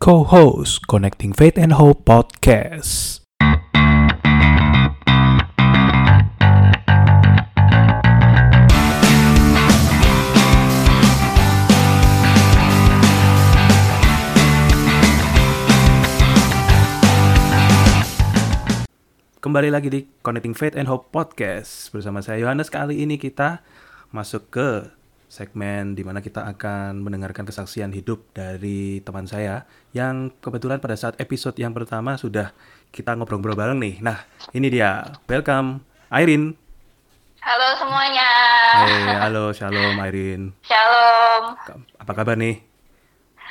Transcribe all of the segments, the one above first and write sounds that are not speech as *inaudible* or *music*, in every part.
co-host Connecting Faith and Hope Podcast. Kembali lagi di Connecting Faith and Hope Podcast bersama saya Yohanes. Kali ini kita masuk ke segmen di mana kita akan mendengarkan kesaksian hidup dari teman saya yang kebetulan pada saat episode yang pertama sudah kita ngobrol-ngobrol bareng nih. Nah, ini dia. Welcome, Airin. Halo semuanya. Hey, halo, shalom Airin. Shalom. Apa kabar nih?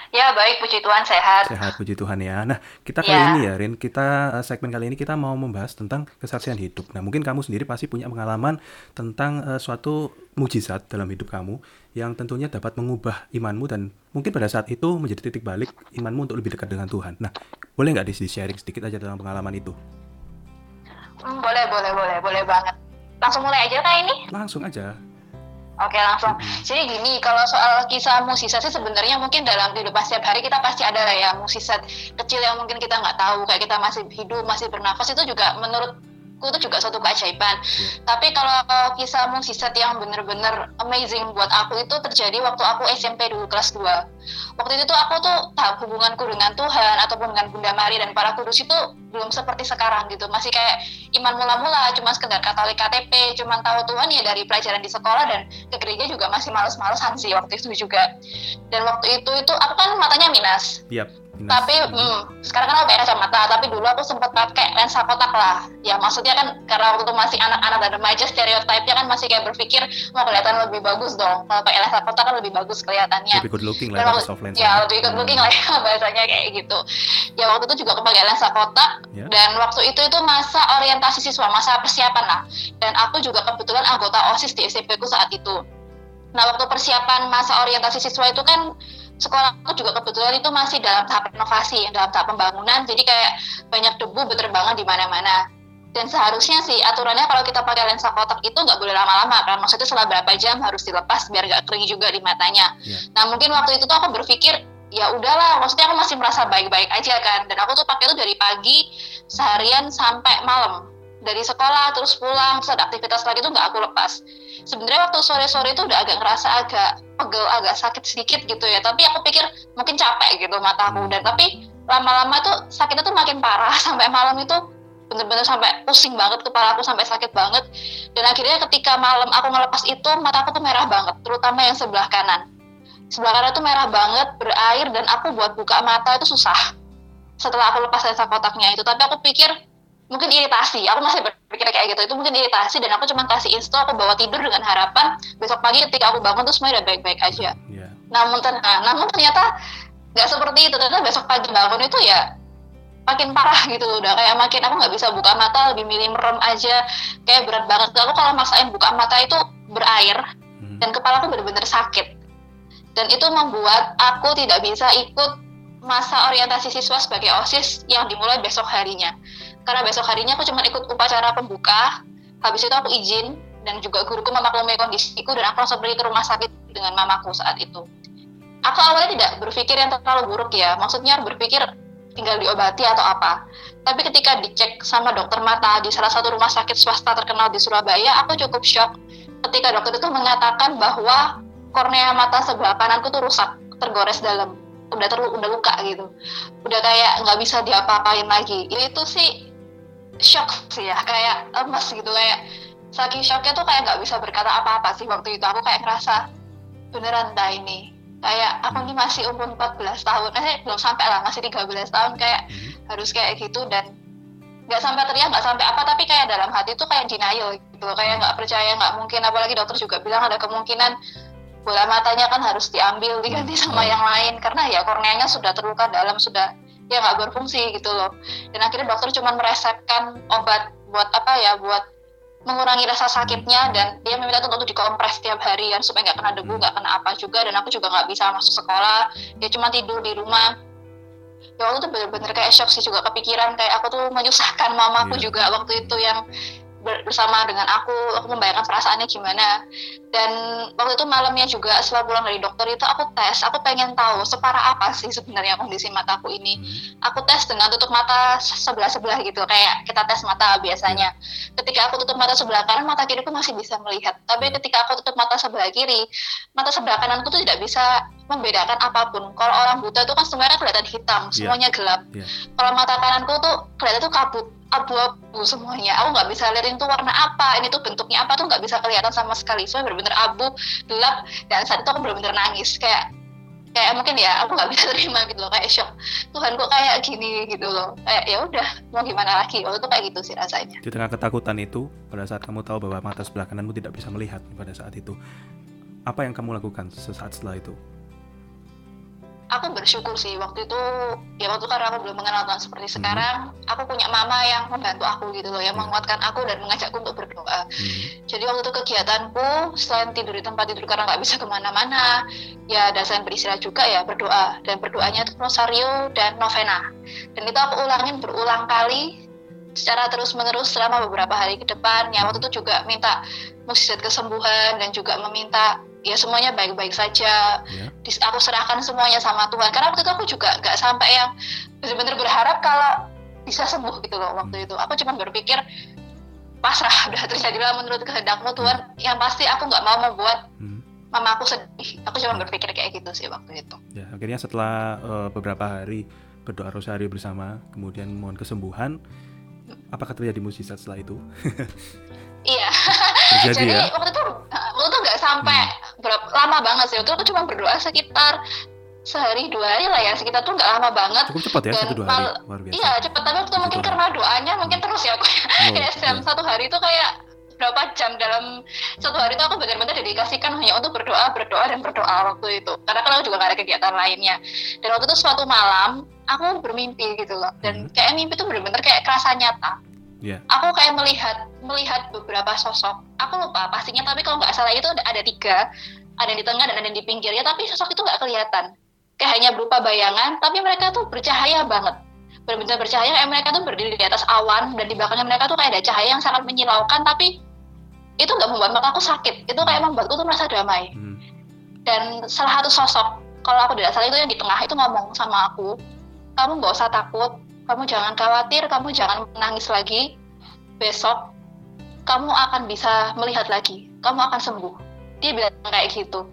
Ya baik, puji Tuhan sehat. Sehat, puji Tuhan ya. Nah, kita kali Ya. ini ya, Rin, kita eh, segmen kali ini kita mau membahas tentang kesaksian hidup. Nah, mungkin kamu sendiri pasti punya pengalaman tentang eh, suatu mujizat dalam hidup kamu yang tentunya dapat mengubah imanmu dan mungkin pada saat itu menjadi titik balik imanmu untuk lebih dekat dengan Tuhan. Nah, boleh nggak di sharing sedikit aja tentang pengalaman itu? Hmm, boleh, boleh, boleh, boleh banget. Langsung mulai aja kak ini? Langsung aja. Oke langsung. Jadi gini, kalau soal kisah musisat sih sebenarnya mungkin dalam kehidupan setiap hari kita pasti ada lah ya musisat kecil yang mungkin kita nggak tahu kayak kita masih hidup, masih bernafas itu juga menurutku itu juga suatu keajaiban. Tapi kalau kisah musisat yang bener-bener amazing buat aku itu terjadi waktu aku SMP dulu kelas 2. Waktu itu tuh aku tuh tahap hubunganku dengan Tuhan ataupun dengan Bunda Maria dan para kudus itu belum seperti sekarang gitu. Masih kayak iman mula-mula, cuma sekedar katolik KTP, cuma tahu Tuhan ya dari pelajaran di sekolah dan ke gereja juga masih males-malesan sih waktu itu juga. Dan waktu itu itu aku kan matanya minus. Yap. Tapi hmm, sekarang kan aku pakai kacamata, tapi dulu aku sempat pakai lensa kotak lah. Ya maksudnya kan karena waktu itu masih anak-anak dan remaja stereotipnya kan masih kayak berpikir mau kelihatan lebih bagus dong. Kalau pakai lensa kotak kan lebih bagus kelihatannya. lebih good looking lah waktu- soft lens. Ya lebih good looking lah ya *laughs* bahasanya kayak gitu. Ya waktu itu juga aku pakai lensa kotak Ya. dan waktu itu itu masa orientasi siswa, masa persiapan lah. Dan aku juga kebetulan anggota OSIS di SMP ku saat itu. Nah waktu persiapan masa orientasi siswa itu kan sekolahku juga kebetulan itu masih dalam tahap renovasi, dalam tahap pembangunan. Jadi kayak banyak debu berterbangan di mana-mana. Dan seharusnya sih aturannya kalau kita pakai lensa kotak itu nggak boleh lama-lama kan. Maksudnya setelah berapa jam harus dilepas biar nggak kering juga di matanya. Ya. Nah mungkin waktu itu tuh aku berpikir ya udahlah, maksudnya aku masih merasa baik-baik aja kan. Dan aku tuh pakai itu dari pagi seharian sampai malam. Dari sekolah terus pulang terus ada aktivitas lagi tuh nggak aku lepas. Sebenarnya waktu sore-sore itu udah agak ngerasa agak pegel, agak sakit sedikit gitu ya. Tapi aku pikir mungkin capek gitu mataku. Dan tapi lama-lama tuh sakitnya tuh makin parah. *laughs* Sampai malam itu bener-bener sampai pusing banget kepala aku sampai sakit banget. Dan akhirnya ketika malam aku ngelepas itu mataku tuh merah banget terutama yang sebelah kanan. Sebelah kanan tuh merah banget berair dan aku buat buka mata itu susah. Setelah aku lepas lensa kotaknya itu. Tapi aku pikir mungkin iritasi. Aku masih berpikir kayak gitu. Itu mungkin iritasi dan aku cuma kasih install aku bawa tidur dengan harapan besok pagi ketika aku bangun tuh semuanya udah baik-baik aja. Ya. namun ter- nah, namun ternyata nggak seperti itu. Ternyata besok pagi bangun itu ya makin parah gitu udah kayak makin aku nggak bisa buka mata lebih milih merem aja. Kayak berat banget. Aku kalau maksain buka mata itu berair Hmm. dan kepalaku benar-benar sakit. Dan itu membuat aku tidak bisa ikut masa orientasi siswa sebagai osis yang dimulai besok harinya. Karena besok harinya aku cuma ikut upacara pembuka habis itu aku izin dan juga guruku memaklumi kondisiku dan aku langsung pergi ke rumah sakit dengan mamaku saat itu. Aku awalnya tidak berpikir yang terlalu buruk ya maksudnya berpikir tinggal diobati atau apa. Tapi ketika dicek sama dokter mata di salah satu rumah sakit swasta terkenal di Surabaya aku cukup shock ketika dokter itu mengatakan bahwa kornea mata sebelah kananku tuh rusak tergores dalam udah terlu udah luka gitu. Udah kayak nggak bisa diapa-apain lagi. Itu sih shock sih ya kayak lemes gitu kayak saking shocknya tuh kayak nggak bisa berkata apa-apa sih waktu itu. Aku kayak ngerasa beneran dah ini kayak aku ini masih umur 14 tahun. Eh belum sampai lah masih 13 tahun kayak Hmm. harus kayak gitu dan nggak sampai teriak nggak sampai apa tapi kayak dalam hati tuh kayak denial gitu kayak nggak percaya nggak mungkin. Apalagi dokter juga bilang ada kemungkinan bola matanya kan harus diambil diganti sama yang lain. Karena ya korneanya sudah terluka dalam sudah ya nggak berfungsi gitu loh. Dan akhirnya dokter cuma meresepkan obat buat apa ya buat mengurangi rasa sakitnya. Dan dia meminta untuk dikompres tiap hari kan supaya nggak kena debu nggak kena apa juga. Dan aku juga nggak bisa masuk sekolah. Dia cuma tidur di rumah. Ya waktu itu bener-bener kayak shock sih juga kepikiran. Kayak aku tuh menyusahkan mamaku Iya. juga waktu itu yang bersama dengan aku aku membayangkan perasaannya gimana dan waktu itu malamnya juga setelah pulang dari dokter itu aku tes aku pengen tahu separah apa sih sebenarnya kondisi mataku ini hmm. aku tes dengan tutup mata sebelah sebelah gitu kayak kita tes mata biasanya hmm. ketika aku tutup mata sebelah kanan mata kiriku masih bisa melihat tapi hmm. ketika aku tutup mata sebelah kiri mata sebelah kananku tuh tidak bisa membedakan apa pun kalau orang buta itu kan semuanya kelihatan hitam iya. semuanya yeah. gelap yeah. kalau mata kananku tuh kelihatan tuh kabut abu-abu semuanya. Aku nggak bisa lihat itu warna apa ini tuh bentuknya apa tuh nggak bisa kelihatan sama sekali. Soalnya benar-benar abu gelap dan saat itu aku benar-benar nangis. Kayak kayak mungkin ya aku nggak bisa *laughs* terima gitu loh. Kayak shock. Tuhan kok kayak gini gitu loh. Kayak ya udah mau gimana lagi? Waktu itu kayak gitu sih rasanya. Di tengah ketakutan itu pada saat kamu tahu bahwa mata sebelah kananmu tidak bisa melihat pada saat itu apa yang kamu lakukan sesaat setelah itu aku bersyukur sih waktu itu ya waktu karena aku belum mengenal Tuhan seperti hmm. sekarang aku punya mama yang membantu aku gitu loh yang hmm. menguatkan aku dan mengajakku untuk berdoa hmm. jadi waktu itu kegiatanku selain tidur di tempat tidur karena nggak bisa ke mana-mana ya dan selain beristirahat juga ya berdoa dan berdoanya itu rosario dan novena dan itu aku ulangin berulang kali secara terus menerus selama beberapa hari ke depan ya waktu itu juga minta mukjizat kesembuhan dan juga meminta ya semuanya baik-baik saja yeah. aku serahkan semuanya sama Tuhan karena waktu itu aku juga nggak sampai yang benar-benar berharap kalau bisa sembuh gitu loh waktu itu aku cuma berpikir pasrah *laughs* udah terjadilah menurut kehendakmu Tuhan hmm. yang pasti aku nggak mau membuat hmm. mama aku sedih aku cuma berpikir kayak gitu sih waktu itu ya akhirnya setelah uh, beberapa hari berdoa rosari bersama kemudian mohon kesembuhan hmm. apakah terjadi mukjizat setelah itu *laughs* Iya. *laughs* Jadi ya? waktu itu waktu itu nggak sampai hmm. Berapa lama banget sih. Itu aku cuma berdoa sekitar sehari dua hari lah ya. Sekitar tuh nggak lama banget. Cukup cepat ya satu dua hari. Luar biasa. Iya cepat. Tapi waktu mungkin karena doanya mungkin terus ya aku oh, *laughs* kayak dalam iya. satu hari itu kayak berapa jam dalam satu hari itu aku benar-benar dedikasikan hanya untuk berdoa berdoa dan berdoa waktu itu. Karena kan aku juga gak ada kegiatan lainnya. Dan waktu itu suatu malam aku bermimpi gitu loh. Dan hmm. kayak mimpi itu benar-benar kayak kerasa nyata. Yeah. aku kayak melihat melihat beberapa sosok. Aku lupa pastinya tapi kalau nggak salah itu ada tiga. Ada yang di tengah dan ada yang di pinggirnya tapi sosok itu nggak kelihatan. Kayak hanya berupa bayangan tapi mereka tuh bercahaya banget. Benar-benar bercahaya kayak mereka tuh berdiri di atas awan dan di belakangnya mereka tuh kayak ada cahaya yang sangat menyilaukan tapi itu nggak membuat mataku sakit. Itu kayak membuatku tuh merasa damai. Hmm. dan salah satu sosok kalau aku tidak salah itu yang di tengah itu ngomong sama aku kamu nggak usah takut kamu jangan khawatir, kamu jangan menangis lagi. Besok kamu akan bisa melihat lagi, kamu akan sembuh. Dia bilang kayak gitu.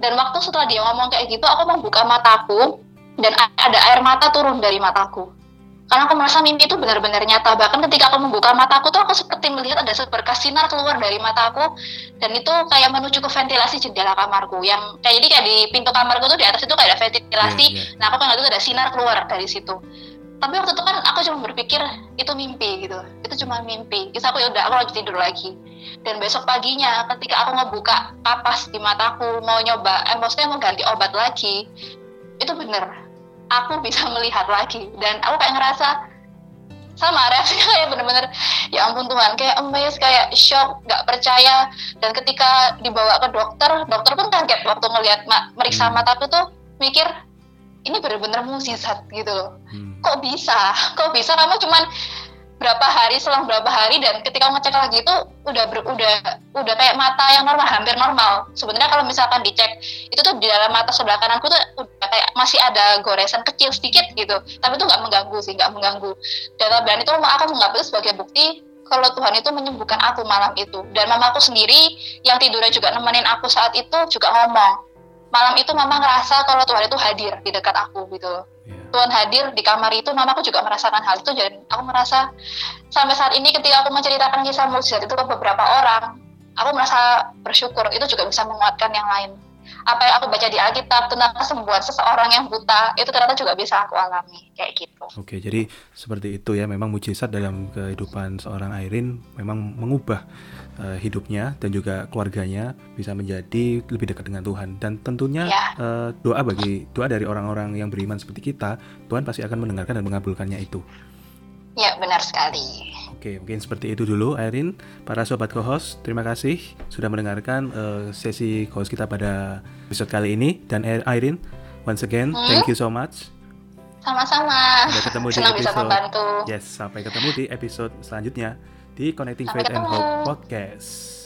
Dan waktu setelah dia ngomong kayak gitu, aku membuka mataku dan ada air mata turun dari mataku. Karena aku merasa mimpi itu benar-benar nyata. Bahkan ketika aku membuka mataku tuh aku seperti melihat ada seberkas sinar keluar dari mataku dan itu kayak menuju ke ventilasi jendela kamarku. Yang kayak jadi kayak di pintu kamarku tuh di atas itu kayak ada ventilasi. Yeah, yeah. Nah aku pengen itu ada sinar keluar dari situ tapi waktu itu kan aku cuma berpikir itu mimpi gitu. Itu cuma mimpi. Terus aku ya udah aku lanjut tidur lagi. Dan besok paginya ketika aku ngebuka kapas di mataku mau nyoba eh, maksudnya mau ganti obat lagi itu bener. Aku *laughs* bisa melihat lagi. Dan aku kayak ngerasa sama reaksinya kayak bener-bener ya ampun Tuhan kayak amazed kayak shock nggak percaya. Dan ketika dibawa ke dokter dokter pun kaget waktu ngelihat meriksa mataku tuh mikir ini benar-benar mukjizat gitu loh. Hmm. Kok bisa? *laughs* Kok bisa kamu cuman berapa hari selang berapa hari dan ketika ngecek lagi itu udah ber, udah udah kayak mata yang normal hampir normal sebenarnya kalau misalkan dicek itu tuh di dalam mata sebelah kananku tuh udah kayak masih ada goresan kecil sedikit gitu tapi itu nggak mengganggu sih nggak mengganggu dan, dan itu aku menganggap itu sebagai bukti kalau Tuhan itu menyembuhkan aku malam itu dan mamaku sendiri yang tidurnya juga nemenin aku saat itu juga ngomong malam itu mama ngerasa kalau Tuhan itu hadir di dekat aku gitu loh. Yeah. Tuhan hadir di kamar itu, mama aku juga merasakan hal itu dan aku merasa sampai saat ini ketika aku menceritakan kisah mukjizat itu ke beberapa orang, aku merasa bersyukur itu juga bisa menguatkan yang lain. Apa yang aku baca di Alkitab tentang kesembuhan seseorang yang buta itu ternyata juga bisa aku alami kayak gitu. Oke, jadi seperti itu ya. Memang mujizat dalam kehidupan seorang Airin memang mengubah uh, hidupnya dan juga keluarganya bisa menjadi lebih dekat dengan Tuhan dan tentunya ya. uh, doa bagi doa dari orang-orang yang beriman seperti kita Tuhan pasti akan mendengarkan dan mengabulkannya itu. Ya benar sekali. Oke mungkin seperti itu dulu Airin para sobat co-host terima kasih sudah mendengarkan uh, sesi co-host kita pada episode kali ini dan Airin once again hmm? thank you so much. Sama-sama. Sampai ketemu di episode. Bisa membantu. Yes, sampai ketemu di episode selanjutnya di Connecting Faith and. Hope Podcast.